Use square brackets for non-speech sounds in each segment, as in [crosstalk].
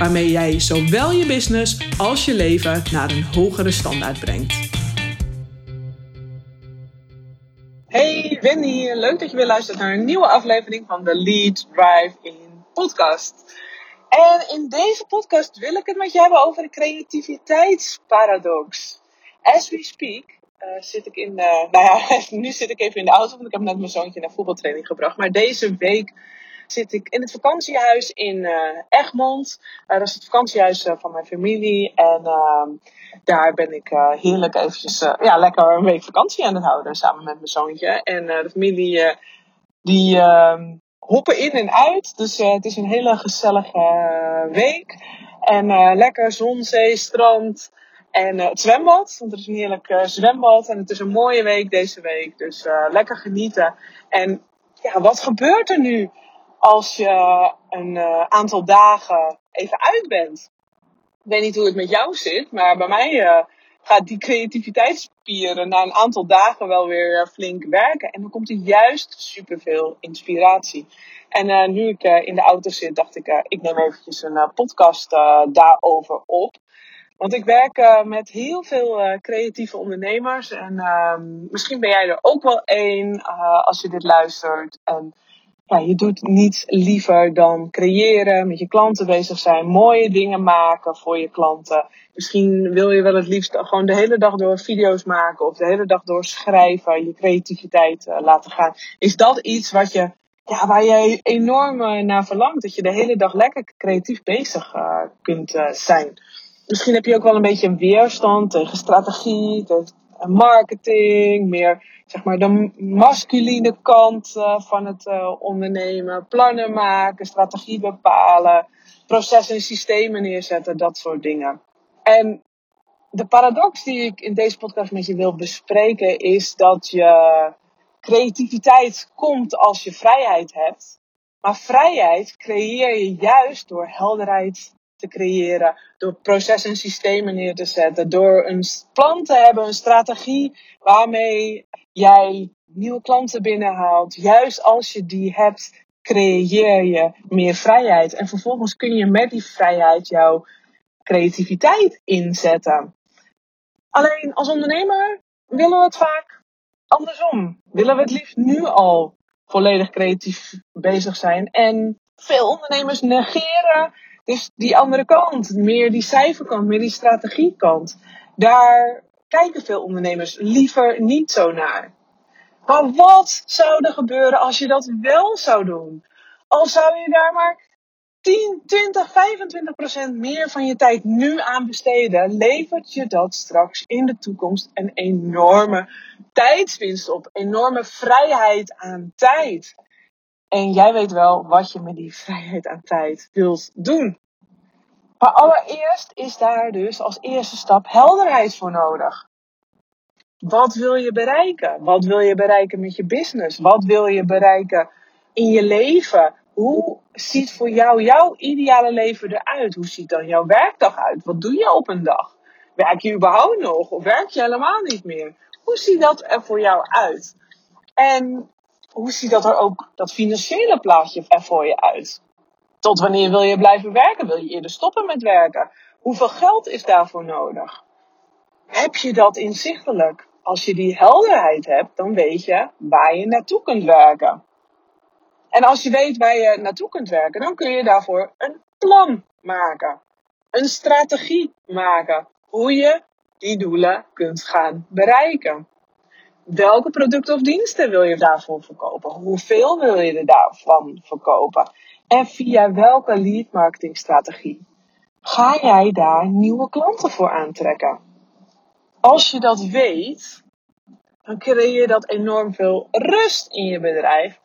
waarmee jij zowel je business als je leven naar een hogere standaard brengt. Hey, Wendy. Leuk dat je weer luistert naar een nieuwe aflevering van de Lead Drive in podcast. En in deze podcast wil ik het met je hebben over de creativiteitsparadox. As we speak uh, zit ik in de, [laughs] nou ja, nu zit ik even in de auto, want ik heb net mijn zoontje naar voetbaltraining gebracht. Maar deze week zit ik in het vakantiehuis in uh, Egmond. Uh, dat is het vakantiehuis uh, van mijn familie. En ehm, daar ben ik heerlijk eventjes, ja, lekker een week vakantie aan het houden samen met mijn zoontje. En de familie, die ehm, hoppen in en uit. Dus het is een hele gezellige week. En lekker zon, zee, strand. En het zwembad, want er is een heerlijk zwembad. En het is een mooie week deze week. Dus lekker genieten. En ja, wat gebeurt er nu? Als je een uh, aantal dagen even uit bent. Ik weet niet hoe het met jou zit, maar bij mij uh, gaat die creativiteitsspieren na een aantal dagen wel weer flink werken. En dan komt er juist superveel inspiratie. En uh, nu ik in de auto zit, dacht ik, ik neem eventjes een podcast daarover op. Want ik werk met heel veel creatieve ondernemers. En ehm, misschien ben jij er ook wel één als je dit luistert. En ja, je doet niets liever dan creëren, met je klanten bezig zijn, mooie dingen maken voor je klanten. Misschien wil je wel het liefst gewoon de hele dag door video's maken of de hele dag door schrijven, je creativiteit uh, laten gaan. Is dat iets wat je, ja, waar jij enorm uh, naar verlangt? Dat je de hele dag lekker creatief bezig uh, kunt zijn. Misschien heb je ook wel een beetje een weerstand tegen strategie, tegen marketing, meer zeg maar de masculine kant uh, van het uh, ondernemen. Plannen maken, strategie bepalen, processen en systemen neerzetten, dat soort dingen. En de paradox die ik in deze podcast met je wil bespreken is dat je creativiteit komt als je vrijheid hebt. Maar vrijheid creëer je juist door helderheid te creëren, door processen en systemen neer te zetten, door een plan te hebben, een strategie waarmee jij nieuwe klanten binnenhaalt. Juist als je die hebt, creëer je meer vrijheid. En vervolgens kun je met die vrijheid jouw creativiteit inzetten. Alleen als ondernemer willen we het vaak andersom. Willen we het liefst nu al volledig creatief bezig zijn. En veel ondernemers negeren dus die andere kant, meer die cijferkant, meer die strategiekant. Daar kijken veel ondernemers liever niet zo naar. Maar wat zou er gebeuren als je dat wel zou doen? Al zou je daar maar 10, 20, 25 procent meer van je tijd nu aan besteden, levert je dat straks in de toekomst een enorme tijdswinst op. Enorme vrijheid aan tijd. En jij weet wel wat je met die vrijheid aan tijd wilt doen. Maar allereerst is daar dus als eerste stap helderheid voor nodig. Wat wil je bereiken? Wat wil je bereiken met je business? Wat wil je bereiken in je leven? Hoe ziet voor jou jouw ideale leven eruit? Hoe ziet dan jouw werkdag uit? Wat doe je op een dag? Werk je überhaupt nog of werk je helemaal niet meer? Hoe ziet dat er voor jou uit? En hoe ziet dat er ook, dat financiële plaatje er voor je uit? Tot wanneer wil je blijven werken? Wil je eerder stoppen met werken? Hoeveel geld is daarvoor nodig? Heb je dat inzichtelijk? Als je die helderheid hebt, dan weet je waar je naartoe kunt werken. En als je weet waar je naartoe kunt werken, dan kun je daarvoor een plan maken. Een strategie maken. Hoe je die doelen kunt gaan bereiken. Welke producten of diensten wil je daarvoor verkopen? Hoeveel wil je er daarvan verkopen? En via welke lead marketing strategie ga jij daar nieuwe klanten voor aantrekken? Als je dat weet, dan creëer je dat enorm veel rust in je bedrijf.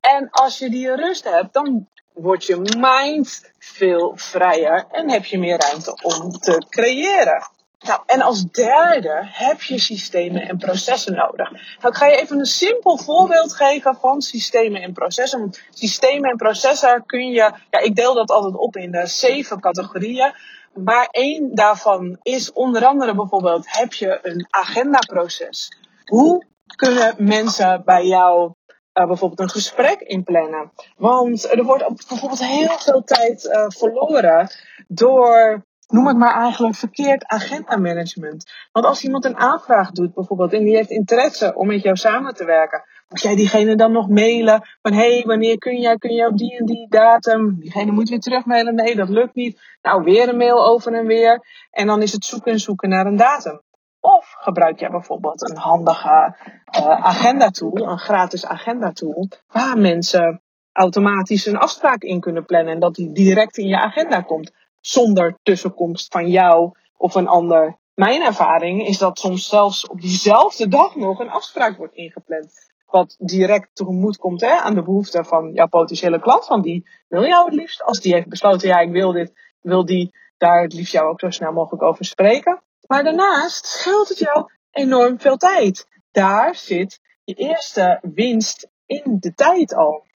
En als je die rust hebt, dan wordt je mind veel vrijer en heb je meer ruimte om te creëren. Nou, en als derde heb je systemen en processen nodig. Nou, ik ga je even een simpel voorbeeld geven van systemen en processen. Systemen en processen kun je, ja, ik deel dat altijd op in de zeven categorieën. Maar één daarvan is onder andere bijvoorbeeld, heb je een agendaproces? Hoe kunnen mensen bij jou uh, bijvoorbeeld een gesprek inplannen? Want er wordt bijvoorbeeld heel veel tijd uh, verloren door noem het maar eigenlijk verkeerd agenda management. Want als iemand een aanvraag doet bijvoorbeeld en die heeft interesse om met jou samen te werken, moet jij diegene dan nog mailen van hé, hey, wanneer kun jij, kun jij op die en die datum? Diegene moet weer terugmailen, nee dat lukt niet. Nou, weer een mail over en weer. En dan is het zoeken en zoeken naar een datum. Of gebruik jij bijvoorbeeld een handige uh, agenda tool, een gratis agenda tool, waar mensen automatisch een afspraak in kunnen plannen en dat die direct in je agenda komt zonder tussenkomst van jou of een ander. Mijn ervaring is dat soms zelfs op diezelfde dag nog een afspraak wordt ingepland. Wat direct tegemoet komt hè, aan de behoeften van jouw potentiële klant. Want die wil jou het liefst. Als die heeft besloten, ja, ik wil dit, wil die daar het liefst jou ook zo snel mogelijk over spreken. Maar daarnaast scheelt het jou enorm veel tijd. Daar zit je eerste winst in de tijd al.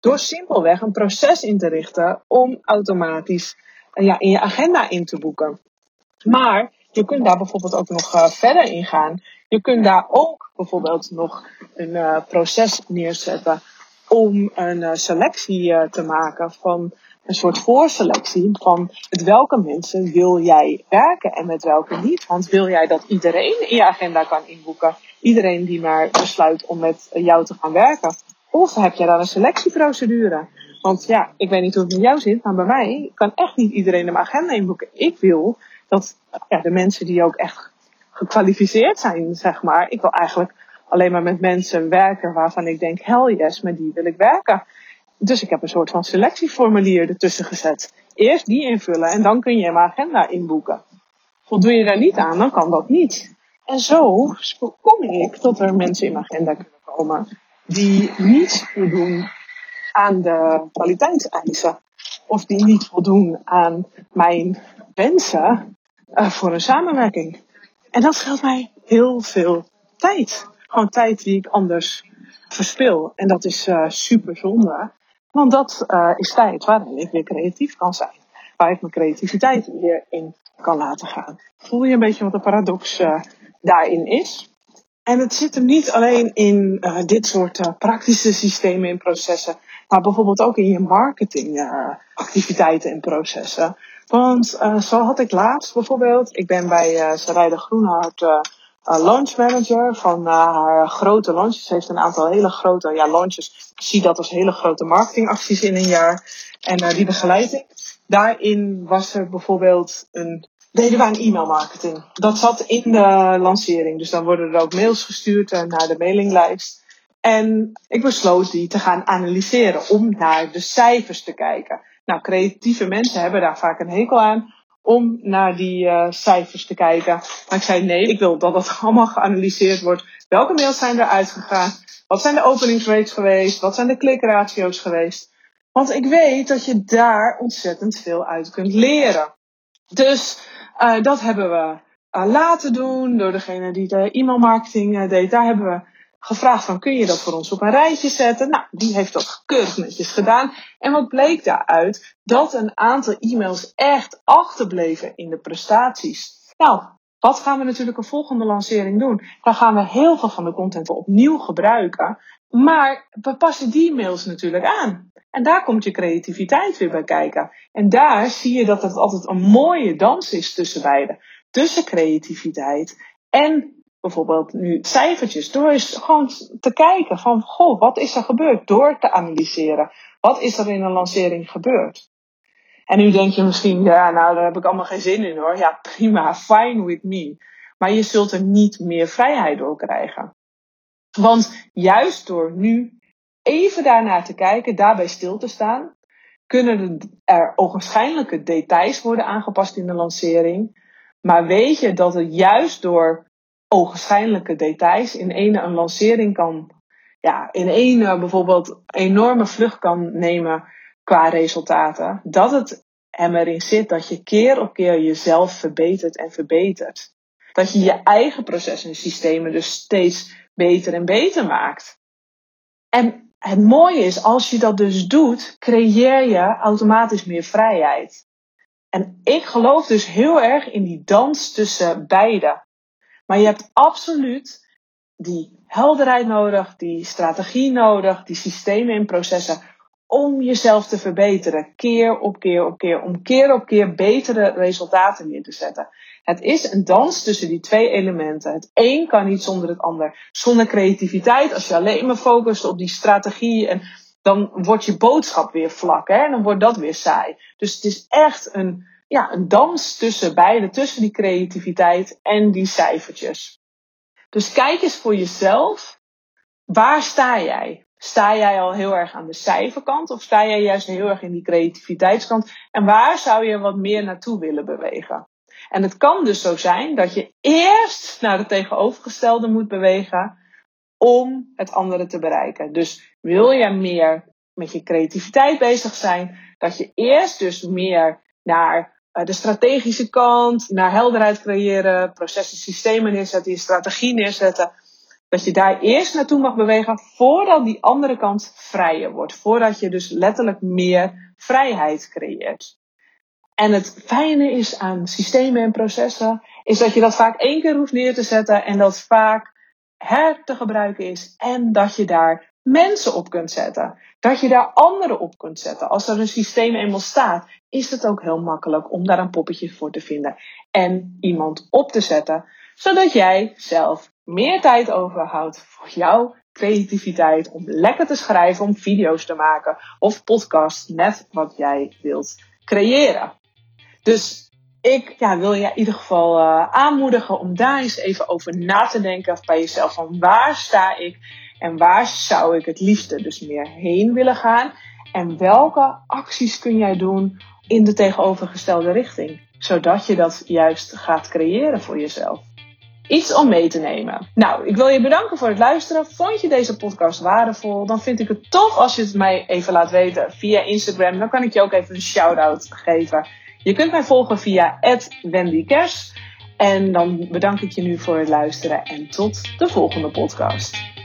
Door simpelweg een proces in te richten om automatisch ja, in je agenda in te boeken. Maar je kunt daar bijvoorbeeld ook nog uh, verder in gaan. Je kunt daar ook bijvoorbeeld nog een uh, proces neerzetten om een uh, selectie te maken van een soort voorselectie van met welke mensen wil jij werken en met welke niet. Want wil jij dat iedereen in je agenda kan inboeken? Iedereen die maar besluit om met jou te gaan werken? Of heb jij daar een selectieprocedure? Want ja, ik weet niet hoe het met jou zit, maar bij mij kan echt niet iedereen mijn agenda inboeken. Ik wil dat ja, de mensen die ook echt gekwalificeerd zijn, zeg maar. Ik wil eigenlijk alleen maar met mensen werken waarvan ik denk, hell yes, met die wil ik werken. Dus ik heb een soort van selectieformulier ertussen gezet. Eerst die invullen en dan kun je mijn agenda inboeken. Voldoe je daar niet aan, dan kan dat niet. En zo kom ik dat er mensen in mijn agenda kunnen komen die niet voldoen aan de kwaliteitseisen. Of die niet voldoen aan mijn wensen uh, voor een samenwerking. En dat scheelt mij heel veel tijd. Gewoon tijd die ik anders verspil. En dat is uh, super zonde. Want dat uh, is tijd waarin ik weer creatief kan zijn. Waar ik mijn creativiteit weer in kan laten gaan. Voel je een beetje wat de paradox daarin is? En het zit hem niet alleen in dit soort praktische systemen en processen maar bijvoorbeeld ook in je marketingactiviteiten en processen. Want uh, zo had ik laatst bijvoorbeeld, ik ben bij uh, Sarayde Groenhart uh, launch manager van haar grote launches. Ze heeft een aantal hele grote ja, launches. Ik zie dat als hele grote marketingacties in een jaar. En die begeleid ik. Daarin was er bijvoorbeeld een deden we aan e mailmarketing. Dat zat in de lancering. Dus dan worden er ook mails gestuurd naar de mailinglijst. En ik besloot die te gaan analyseren om naar de cijfers te kijken. Nou, creatieve mensen hebben daar vaak een hekel aan om naar die uh, cijfers te kijken. Maar ik zei nee, ik wil dat dat [laughs] allemaal geanalyseerd wordt. Welke mails zijn er uitgegaan? Wat zijn de openingsrates geweest? Wat zijn de klikratio's geweest? Want ik weet dat je daar ontzettend veel uit kunt leren. Dus uh, dat hebben we uh, laten doen door degene die de e-mailmarketing deed. Daar hebben we gevraagd van kun je dat voor ons op een rijtje zetten? Nou, die heeft dat keurig netjes gedaan. En wat bleek daaruit? Dat een aantal e-mails echt achterbleven in de prestaties. Nou, wat gaan we natuurlijk een volgende lancering doen? Dan gaan we heel veel van de content opnieuw gebruiken. Maar we passen die mails natuurlijk aan. En daar komt je creativiteit weer bij kijken. En daar zie je dat het altijd een mooie dans is tussen beide. Tussen creativiteit en bijvoorbeeld nu cijfertjes. Door eens gewoon te kijken van, goh, wat is er gebeurd? Door te analyseren. Wat is er in een lancering gebeurd? En nu denk je misschien, ja, nou, daar heb ik allemaal geen zin in hoor. Ja, prima, fine with me. Maar je zult er niet meer vrijheid door krijgen. Want juist door nu even daarnaar te kijken, daarbij stil te staan, kunnen er ogenschijnlijke details worden aangepast in de lancering. Maar weet je dat het juist door ogenschijnlijke details in ene een lancering kan, ja, in ene bijvoorbeeld enorme vlucht kan nemen qua resultaten, dat het hem erin zit dat je keer op keer jezelf verbetert en verbetert. Dat je je eigen processen en systemen dus steeds beter en beter maakt. En het mooie is, als je dat dus doet, creëer je automatisch meer vrijheid. En ik geloof dus heel erg in die dans tussen beide. Maar je hebt absoluut die helderheid nodig, die strategie nodig, die systemen en processen om jezelf te verbeteren, keer op keer op keer, om keer op keer betere resultaten neer te zetten. Het is een dans tussen die twee elementen. Het een kan niet zonder het ander. Zonder creativiteit, als je alleen maar focust op die strategie, en dan wordt je boodschap weer vlak, hè? en dan wordt dat weer saai. Dus het is echt een, ja, een dans tussen beide, tussen die creativiteit en die cijfertjes. Dus kijk eens voor jezelf, waar sta jij? Sta jij al heel erg aan de cijferkant of sta jij juist heel erg in die creativiteitskant? En waar zou je wat meer naartoe willen bewegen? En het kan dus zo zijn dat je eerst naar het tegenovergestelde moet bewegen om het andere te bereiken. Dus wil je meer met je creativiteit bezig zijn, dat je eerst dus meer naar de strategische kant, naar helderheid creëren, processen, systemen neerzetten, je strategie neerzetten dat je daar eerst naartoe mag bewegen voordat die andere kant vrijer wordt. Voordat je dus letterlijk meer vrijheid creëert. En het fijne is aan systemen en processen, is dat je dat vaak één keer hoeft neer te zetten en dat vaak her te gebruiken is en dat je daar mensen op kunt zetten. Dat je daar anderen op kunt zetten. Als er een systeem eenmaal staat, is het ook heel makkelijk om daar een poppetje voor te vinden en iemand op te zetten, zodat jij zelf meer tijd overhoudt voor jouw creativiteit. Om lekker te schrijven, om video's te maken of podcasts, net wat jij wilt creëren. Dus ik wil je in ieder geval uh, aanmoedigen om daar eens even over na te denken bij jezelf. Van waar sta ik en waar zou ik het liefste dus meer heen willen gaan? En welke acties kun jij doen in de tegenovergestelde richting? Zodat je dat juist gaat creëren voor jezelf iets om mee te nemen. Nou, ik wil je bedanken voor het luisteren. Vond je deze podcast waardevol? Dan vind ik het tof als je het mij even laat weten via Instagram. Dan kan ik je ook even een shout-out geven. Je kunt mij volgen via @wendykers. En dan bedank ik je nu voor het luisteren en tot de volgende podcast.